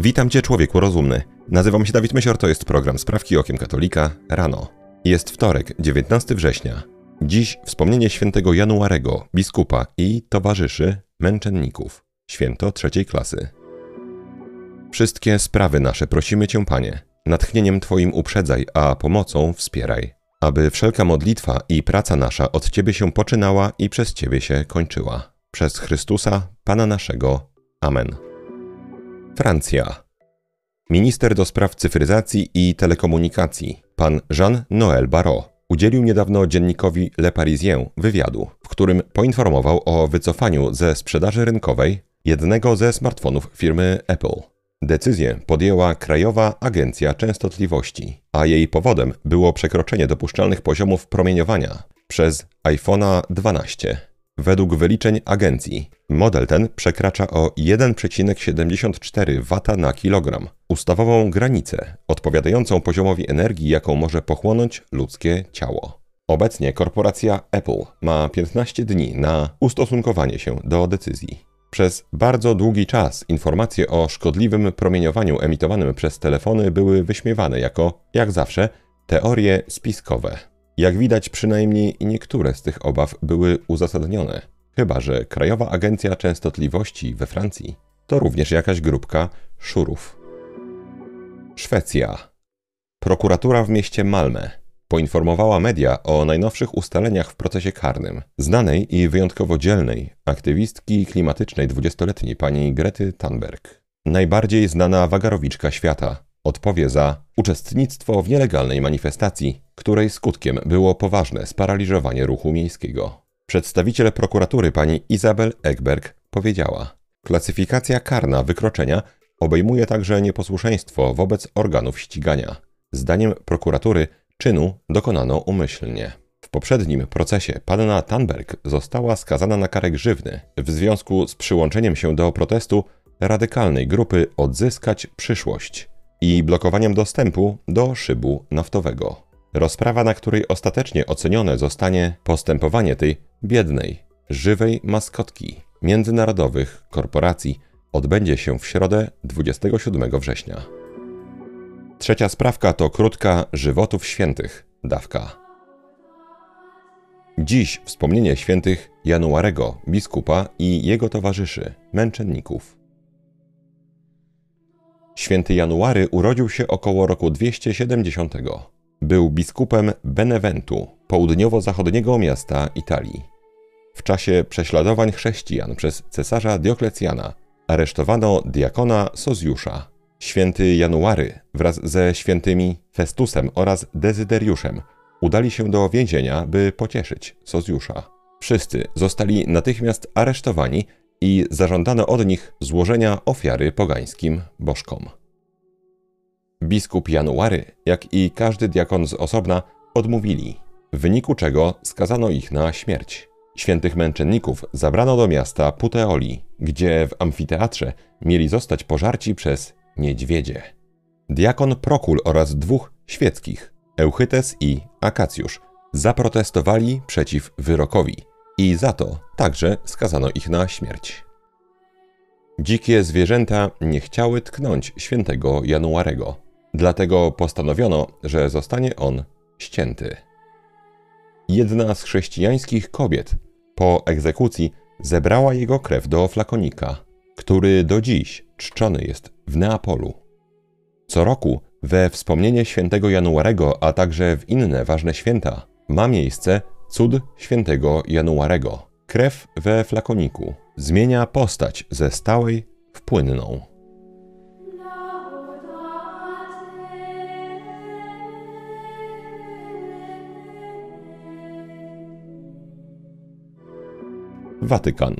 Witam Cię, człowieku rozumny. Nazywam się Dawid Mysior, to jest program Sprawki Okiem Katolika rano. Jest wtorek, 19 września. Dziś wspomnienie świętego Januarego, biskupa i towarzyszy męczenników. Święto trzeciej klasy. Wszystkie sprawy nasze prosimy Cię, Panie. Natchnieniem Twoim uprzedzaj, a pomocą wspieraj. Aby wszelka modlitwa i praca nasza od Ciebie się poczynała i przez Ciebie się kończyła. Przez Chrystusa, Pana naszego. Amen. Francja. Minister do spraw cyfryzacji i telekomunikacji, pan Jean-Noël Barrot, udzielił niedawno dziennikowi Le Parisien wywiadu, w którym poinformował o wycofaniu ze sprzedaży rynkowej jednego ze smartfonów firmy Apple. Decyzję podjęła Krajowa Agencja Częstotliwości, a jej powodem było przekroczenie dopuszczalnych poziomów promieniowania przez iPhone'a 12. Według wyliczeń agencji, model ten przekracza o 1,74 W na kilogram, ustawową granicę odpowiadającą poziomowi energii, jaką może pochłonąć ludzkie ciało. Obecnie korporacja Apple ma 15 dni na ustosunkowanie się do decyzji. Przez bardzo długi czas informacje o szkodliwym promieniowaniu emitowanym przez telefony były wyśmiewane jako, jak zawsze, teorie spiskowe. Jak widać, przynajmniej niektóre z tych obaw były uzasadnione. Chyba, że Krajowa Agencja Częstotliwości we Francji to również jakaś grupka szurów. Szwecja. Prokuratura w mieście Malmö poinformowała media o najnowszych ustaleniach w procesie karnym znanej i wyjątkowo dzielnej aktywistki klimatycznej dwudziestoletniej pani Grety Thunberg. Najbardziej znana wagarowiczka świata, odpowie za uczestnictwo w nielegalnej manifestacji, której skutkiem było poważne sparaliżowanie ruchu miejskiego. Przedstawiciel prokuratury pani Izabel Ekberg powiedziała: Klasyfikacja karna wykroczenia obejmuje także nieposłuszeństwo wobec organów ścigania. Zdaniem prokuratury czynu dokonano umyślnie. W poprzednim procesie panna Thunberg została skazana na karę grzywny w związku z przyłączeniem się do protestu radykalnej grupy Odzyskać Przyszłość i blokowaniem dostępu do szybu naftowego. Rozprawa, na której ostatecznie ocenione zostanie postępowanie tej biednej, żywej maskotki międzynarodowych korporacji, odbędzie się w środę 27 września. Trzecia sprawka to krótka żywotów świętych, dawka. Dziś wspomnienie świętych Januarego, biskupa i jego towarzyszy, męczenników. Święty January urodził się około roku 270. Był biskupem Beneventu, południowo-zachodniego miasta Italii. W czasie prześladowań chrześcijan przez cesarza Dioklecjana aresztowano diakona Sozjusza. Święty January wraz ze świętymi Festusem oraz Dezyderiuszem udali się do więzienia, by pocieszyć Sozjusza. Wszyscy zostali natychmiast aresztowani i zażądano od nich złożenia ofiary pogańskim bożkom. Biskup January, jak i każdy diakon z osobna, odmówili, w wyniku czego skazano ich na śmierć. Świętych męczenników zabrano do miasta Puteoli, gdzie w amfiteatrze mieli zostać pożarci przez niedźwiedzie. Diakon Prokul oraz dwóch świeckich, Euchytes i Akacjusz, zaprotestowali przeciw wyrokowi i za to także skazano ich na śmierć. Dzikie zwierzęta nie chciały tknąć świętego Januarego, dlatego postanowiono, że zostanie on ścięty. Jedna z chrześcijańskich kobiet po egzekucji zebrała jego krew do flakonika, który do dziś czczony jest w Neapolu. Co roku we wspomnienie świętego Januarego, a także w inne ważne święta, ma miejsce cud świętego Januarego. Krew we flakoniku zmienia postać ze stałej w płynną. Watykan.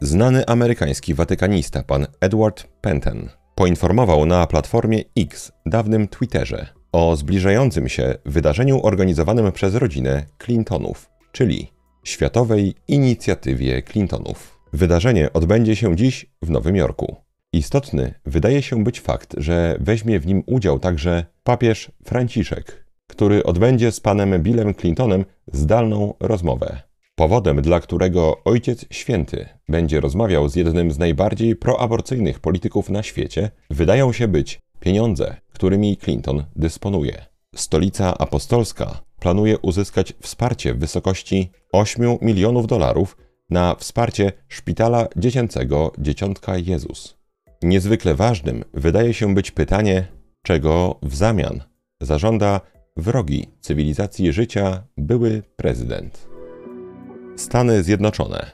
Znany amerykański watykanista pan Edward Penton poinformował na platformie X, dawnym Twitterze, o zbliżającym się wydarzeniu organizowanym przez rodzinę Clintonów, czyli Światowej Inicjatywie Clintonów. Wydarzenie odbędzie się dziś w Nowym Jorku. Istotny wydaje się być fakt, że weźmie w nim udział także papież Franciszek, który odbędzie z panem Billem Clintonem zdalną rozmowę. Powodem, dla którego Ojciec Święty będzie rozmawiał z jednym z najbardziej proaborcyjnych polityków na świecie, wydają się być pieniądze, którymi Clinton dysponuje. Stolica Apostolska planuje uzyskać wsparcie w wysokości 8 milionów dolarów na wsparcie szpitala dziecięcego Dzieciątka Jezus. Niezwykle ważnym wydaje się być pytanie, czego w zamian zażąda wrogi cywilizacji życia były prezydent. Stany Zjednoczone.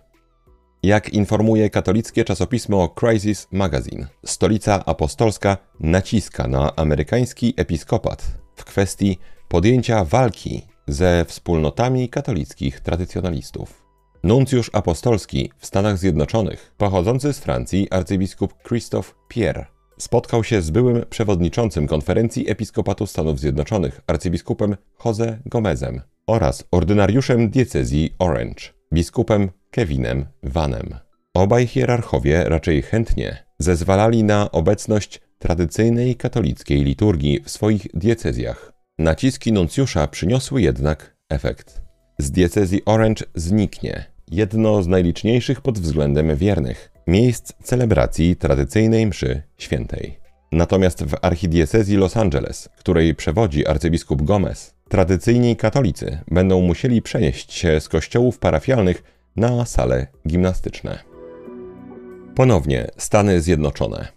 Jak informuje katolickie czasopismo Crisis Magazine, stolica apostolska naciska na amerykański episkopat w kwestii podjęcia walki ze wspólnotami katolickich tradycjonalistów. Nuncjusz apostolski w Stanach Zjednoczonych, pochodzący z Francji arcybiskup Christophe Pierre, spotkał się z byłym przewodniczącym konferencji Episkopatu Stanów Zjednoczonych arcybiskupem Jose Gomezem oraz ordynariuszem diecezji Orange, biskupem Kevinem Vanem. Obaj hierarchowie raczej chętnie zezwalali na obecność tradycyjnej katolickiej liturgii w swoich diecezjach. Naciski nuncjusza przyniosły jednak efekt. Z diecezji Orange zniknie jedno z najliczniejszych pod względem wiernych miejsc celebracji tradycyjnej mszy świętej. Natomiast w archidiecezji Los Angeles, której przewodzi arcybiskup Gomez, tradycyjni katolicy będą musieli przenieść się z kościołów parafialnych na sale gimnastyczne. Ponownie Stany Zjednoczone.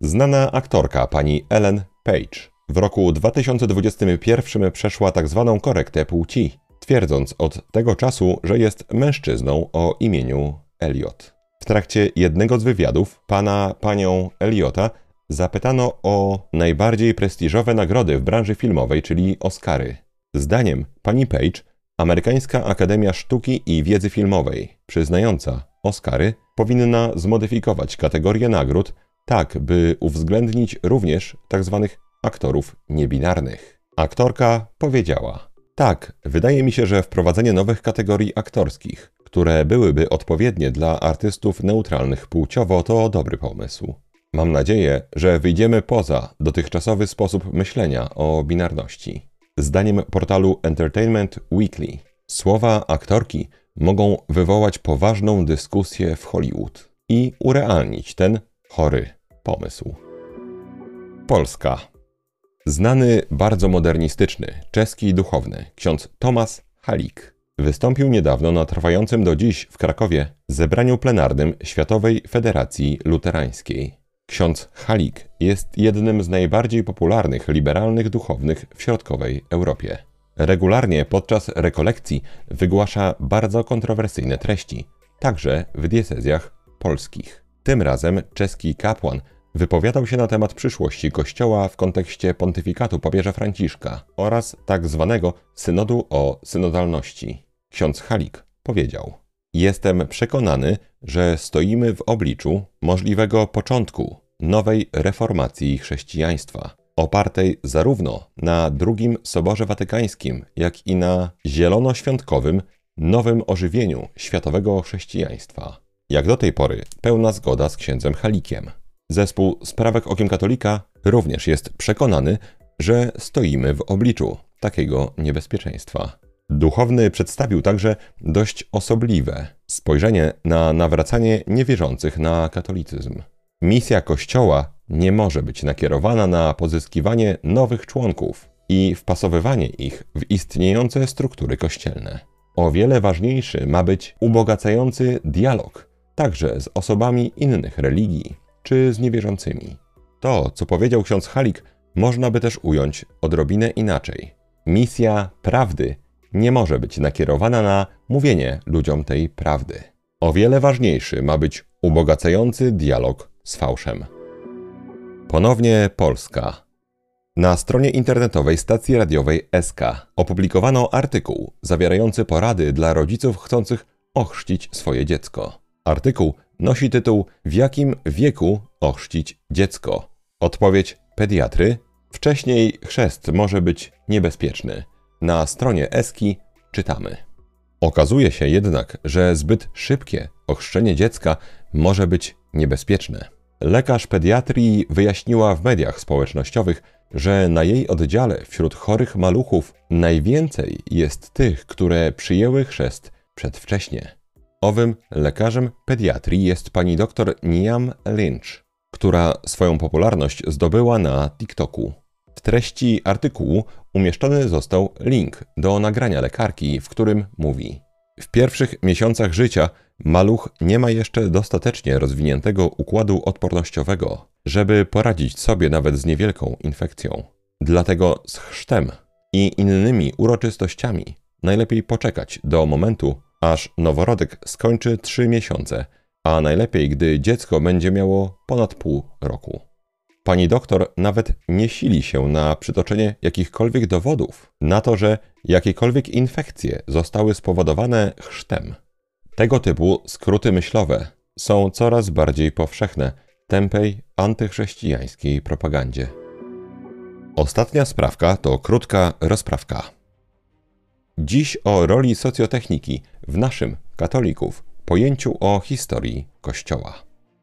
Znana aktorka pani Ellen Page w roku 2021 przeszła tzw. Tak korektę płci, twierdząc od tego czasu, że jest mężczyzną o imieniu Elliot. W trakcie jednego z wywiadów pana panią Eliota zapytano o najbardziej prestiżowe nagrody w branży filmowej, czyli Oscary. Zdaniem pani Page, Amerykańska Akademia Sztuki i Wiedzy Filmowej, przyznająca Oscary, powinna zmodyfikować kategorię nagród tak, by uwzględnić również tzw. Tak aktorów niebinarnych. Aktorka powiedziała: Tak, wydaje mi się, że wprowadzenie nowych kategorii aktorskich, które byłyby odpowiednie dla artystów neutralnych płciowo, to dobry pomysł. Mam nadzieję, że wyjdziemy poza dotychczasowy sposób myślenia o binarności. Zdaniem portalu Entertainment Weekly, słowa aktorki mogą wywołać poważną dyskusję w Hollywood i urealnić ten chory pomysł. Polska. Znany, bardzo modernistyczny, czeski duchowny ksiądz Tomasz Halik wystąpił niedawno na trwającym do dziś w Krakowie zebraniu plenarnym Światowej Federacji Luterańskiej. Ksiądz Halik jest jednym z najbardziej popularnych liberalnych duchownych w środkowej Europie. Regularnie podczas rekolekcji wygłasza bardzo kontrowersyjne treści, także w diecezjach polskich. Tym razem czeski kapłan wypowiadał się na temat przyszłości Kościoła w kontekście pontyfikatu papieża Franciszka oraz tak zwanego synodu o synodalności. Ksiądz Halik powiedział: Jestem przekonany, że stoimy w obliczu możliwego początku nowej reformacji chrześcijaństwa, opartej zarówno na II Soborze Watykańskim, jak i na zielonoświątkowym nowym ożywieniu światowego chrześcijaństwa. Jak do tej pory pełna zgoda z księdzem Halikiem. Zespół Sprawek Okiem Katolika również jest przekonany, że stoimy w obliczu takiego niebezpieczeństwa. Duchowny przedstawił także dość osobliwe spojrzenie na nawracanie niewierzących na katolicyzm. Misja Kościoła nie może być nakierowana na pozyskiwanie nowych członków i wpasowywanie ich w istniejące struktury kościelne. O wiele ważniejszy ma być ubogacający dialog, także z osobami innych religii czy z niewierzącymi. To, co powiedział ksiądz Halik, można by też ująć odrobinę inaczej. Misja prawdy nie może być nakierowana na mówienie ludziom tej prawdy. O wiele ważniejszy ma być ubogacający dialog z fałszem. Ponownie Polska. Na stronie internetowej stacji radiowej SK opublikowano artykuł zawierający porady dla rodziców chcących ochrzcić swoje dziecko. Artykuł nosi tytuł W jakim wieku ochrzcić dziecko? Odpowiedź pediatry. Wcześniej chrzest może być niebezpieczny. Na stronie Eski czytamy. Okazuje się jednak, że zbyt szybkie ochrzczenie dziecka może być niebezpieczne. Lekarz pediatrii wyjaśniła w mediach społecznościowych, że na jej oddziale wśród chorych maluchów najwięcej jest tych, które przyjęły chrzest przedwcześnie. Owym lekarzem pediatrii jest pani dr Niam Lynch, która swoją popularność zdobyła na TikToku. W treści artykułu umieszczony został link do nagrania lekarki, w którym mówi: W pierwszych miesiącach życia maluch nie ma jeszcze dostatecznie rozwiniętego układu odpornościowego, żeby poradzić sobie nawet z niewielką infekcją. Dlatego z chrztem i innymi uroczystościami najlepiej poczekać do momentu, aż noworodek skończy 3 miesiące, a najlepiej, gdy dziecko będzie miało ponad pół roku. Pani doktor nawet nie sili się na przytoczenie jakichkolwiek dowodów na to, że jakiekolwiek infekcje zostały spowodowane chrztem. Tego typu skróty myślowe są coraz bardziej powszechne tępej antychrześcijańskiej propagandzie. Ostatnia sprawka to krótka rozprawka. Dziś o roli socjotechniki w naszym, katolików, pojęciu o historii Kościoła.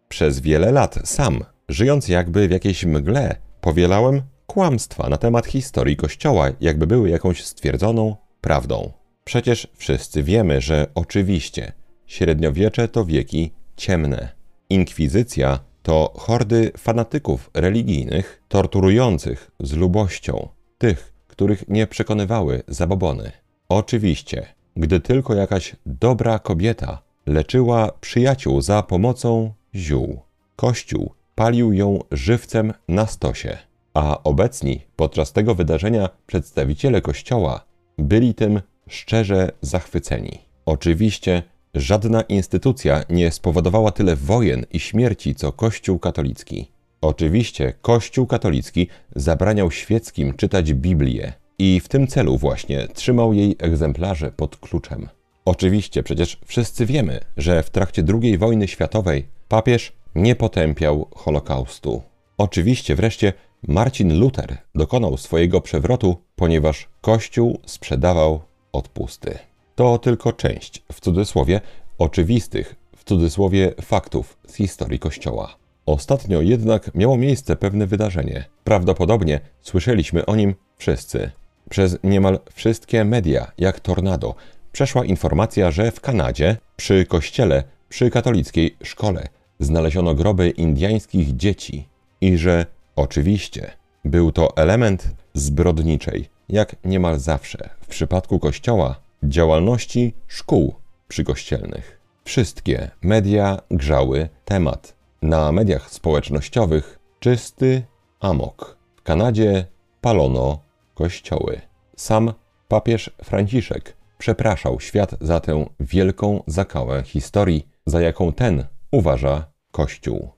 Przez wiele lat sam, żyjąc jakby w jakiejś mgle, powielałem kłamstwa na temat historii Kościoła, jakby były jakąś stwierdzoną prawdą. Przecież wszyscy wiemy, że oczywiście średniowiecze to wieki ciemne. Inkwizycja to hordy fanatyków religijnych, torturujących z lubością tych, których nie przekonywały zabobony. Oczywiście, gdy tylko jakaś dobra kobieta leczyła przyjaciół za pomocą ziół, Kościół palił ją żywcem na stosie, a obecni podczas tego wydarzenia przedstawiciele Kościoła byli tym szczerze zachwyceni. Oczywiście żadna instytucja nie spowodowała tyle wojen i śmierci co Kościół katolicki. Oczywiście Kościół katolicki zabraniał świeckim czytać Biblię i w tym celu właśnie trzymał jej egzemplarze pod kluczem. Oczywiście przecież wszyscy wiemy, że w trakcie II wojny światowej papież nie potępiał Holokaustu. Oczywiście wreszcie Marcin Luther dokonał swojego przewrotu, ponieważ Kościół sprzedawał odpusty. To tylko część, w cudzysłowie, oczywistych, w cudzysłowie, faktów z historii Kościoła. Ostatnio jednak miało miejsce pewne wydarzenie. Prawdopodobnie słyszeliśmy o nim wszyscy. Przez niemal wszystkie media, jak tornado, przeszła informacja, że w Kanadzie, przy kościele, przy katolickiej szkole, znaleziono groby indyjskich dzieci i że oczywiście był to element zbrodniczej, jak niemal zawsze w przypadku kościoła, działalności szkół przykościelnych. Wszystkie media grzały temat. Na mediach społecznościowych czysty amok. W Kanadzie palono kościoły. Sam papież Franciszek przepraszał świat za tę wielką zakałę historii, za jaką ten uważa Kościół.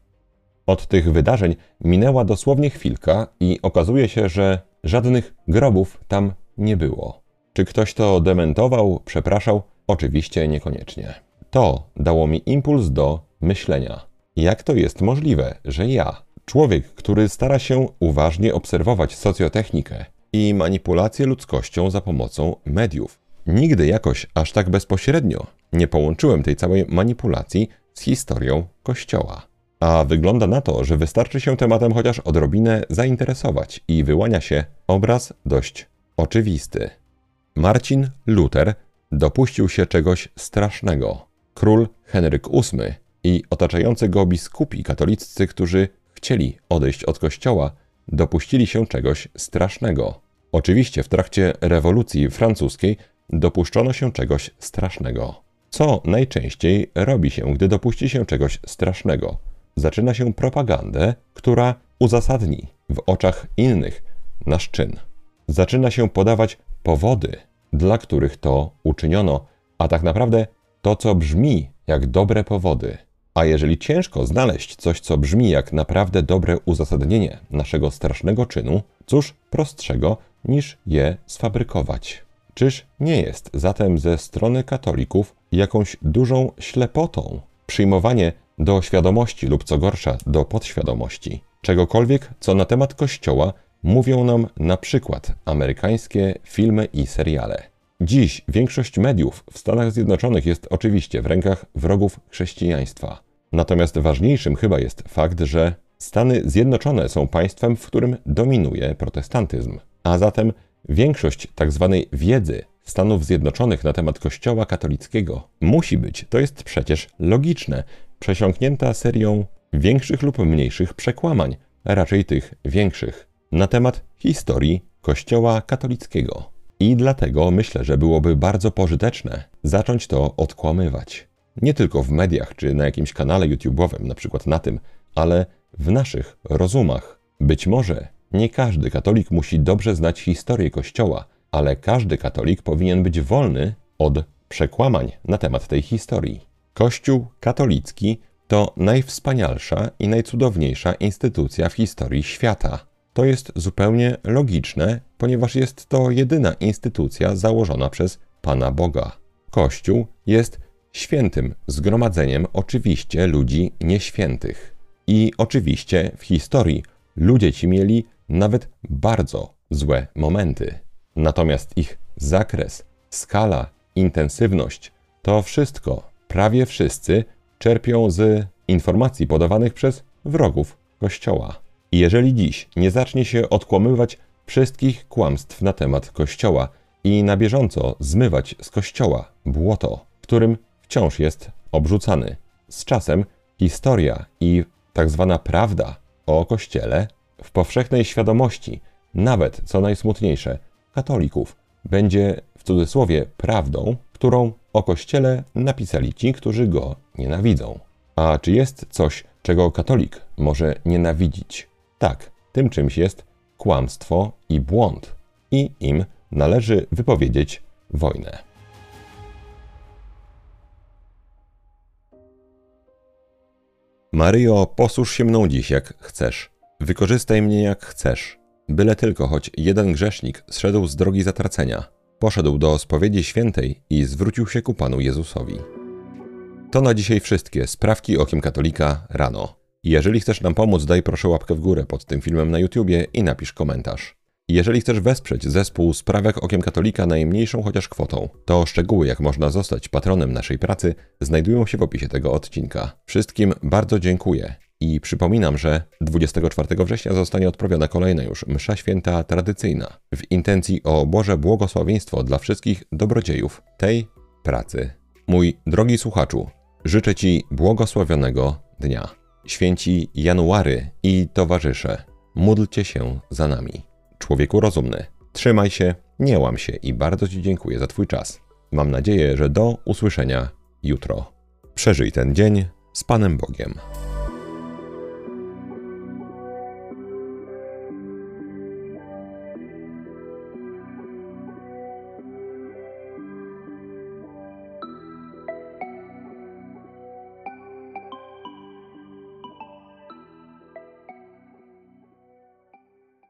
Od tych wydarzeń minęła dosłownie chwilka i okazuje się, że żadnych grobów tam nie było. Czy ktoś to dementował, przepraszał? Oczywiście niekoniecznie. To dało mi impuls do myślenia. Jak to jest możliwe, że ja, człowiek, który stara się uważnie obserwować socjotechnikę i manipulację ludzkością za pomocą mediów, nigdy jakoś aż tak bezpośrednio nie połączyłem tej całej manipulacji z historią Kościoła. A wygląda na to, że wystarczy się tematem chociaż odrobinę zainteresować i wyłania się obraz dość oczywisty. Marcin Luther dopuścił się czegoś strasznego. Król Henryk VIII i otaczający go biskupi katoliccy, którzy chcieli odejść od kościoła, dopuścili się czegoś strasznego. Oczywiście w trakcie rewolucji francuskiej dopuszczono się czegoś strasznego. Co najczęściej robi się, gdy dopuści się czegoś strasznego? Zaczyna się propagandę, która uzasadni w oczach innych nasz czyn. Zaczyna się podawać powody, dla których to uczyniono, a tak naprawdę to, co brzmi jak dobre powody. A jeżeli ciężko znaleźć coś, co brzmi jak naprawdę dobre uzasadnienie naszego strasznego czynu, cóż prostszego niż je sfabrykować? Czyż nie jest zatem ze strony katolików jakąś dużą ślepotą przyjmowanie do świadomości lub co gorsza do podświadomości czegokolwiek, co na temat Kościoła mówią nam na przykład amerykańskie filmy i seriale. Dziś większość mediów w Stanach Zjednoczonych jest oczywiście w rękach wrogów chrześcijaństwa. Natomiast ważniejszym chyba jest fakt, że Stany Zjednoczone są państwem, w którym dominuje protestantyzm, a zatem większość tzw. Tak wiedzy Stanów Zjednoczonych na temat Kościoła katolickiego musi być, to jest przecież logiczne, przesiąknięta serią większych lub mniejszych przekłamań, raczej tych większych, na temat historii Kościoła katolickiego. I dlatego myślę, że byłoby bardzo pożyteczne zacząć to odkłamywać. Nie tylko w mediach czy na jakimś kanale YouTube'owym, na przykład na tym, ale w naszych rozumach. Być może nie każdy katolik musi dobrze znać historię Kościoła, ale każdy katolik powinien być wolny od przekłamań na temat tej historii. Kościół katolicki to najwspanialsza i najcudowniejsza instytucja w historii świata. To jest zupełnie logiczne, ponieważ jest to jedyna instytucja założona przez Pana Boga. Kościół jest świętym zgromadzeniem oczywiście ludzi nieświętych. I oczywiście w historii ludzie ci mieli nawet bardzo złe momenty. Natomiast ich zakres, skala, intensywność to wszystko, prawie wszyscy czerpią z informacji podawanych przez wrogów Kościoła. I jeżeli dziś nie zacznie się odkłamywać wszystkich kłamstw na temat Kościoła i na bieżąco zmywać z Kościoła błoto, którym wciąż jest obrzucany, z czasem historia i tak zwana prawda o Kościele w powszechnej świadomości, nawet co najsmutniejsze, katolików, będzie w cudzysłowie prawdą, którą o Kościele napisali ci, którzy go nienawidzą. A czy jest coś, czego katolik może nienawidzić? Tak, tym czymś jest kłamstwo i błąd, i im należy wypowiedzieć wojnę. Maryjo, posłuż się mną dziś jak chcesz. Wykorzystaj mnie jak chcesz. Byle tylko choć jeden grzesznik zszedł z drogi zatracenia, poszedł do spowiedzi świętej i zwrócił się ku Panu Jezusowi. To na dzisiaj wszystkie sprawki okiem katolika rano. Jeżeli chcesz nam pomóc, daj proszę łapkę w górę pod tym filmem na YouTubie i napisz komentarz. Jeżeli chcesz wesprzeć zespół Sprawek Okiem Katolika najmniejszą chociaż kwotą, to szczegóły jak można zostać patronem naszej pracy znajdują się w opisie tego odcinka. Wszystkim bardzo dziękuję i przypominam, że 24 września zostanie odprawiona kolejna już msza święta tradycyjna w intencji o Boże błogosławieństwo dla wszystkich dobrodziejów tej pracy. Mój drogi słuchaczu, życzę Ci błogosławionego dnia. Święci January i towarzysze, módlcie się za nami. Człowieku rozumny, trzymaj się, nie łam się i bardzo Ci dziękuję za Twój czas. Mam nadzieję, że do usłyszenia jutro. Przeżyj ten dzień z Panem Bogiem.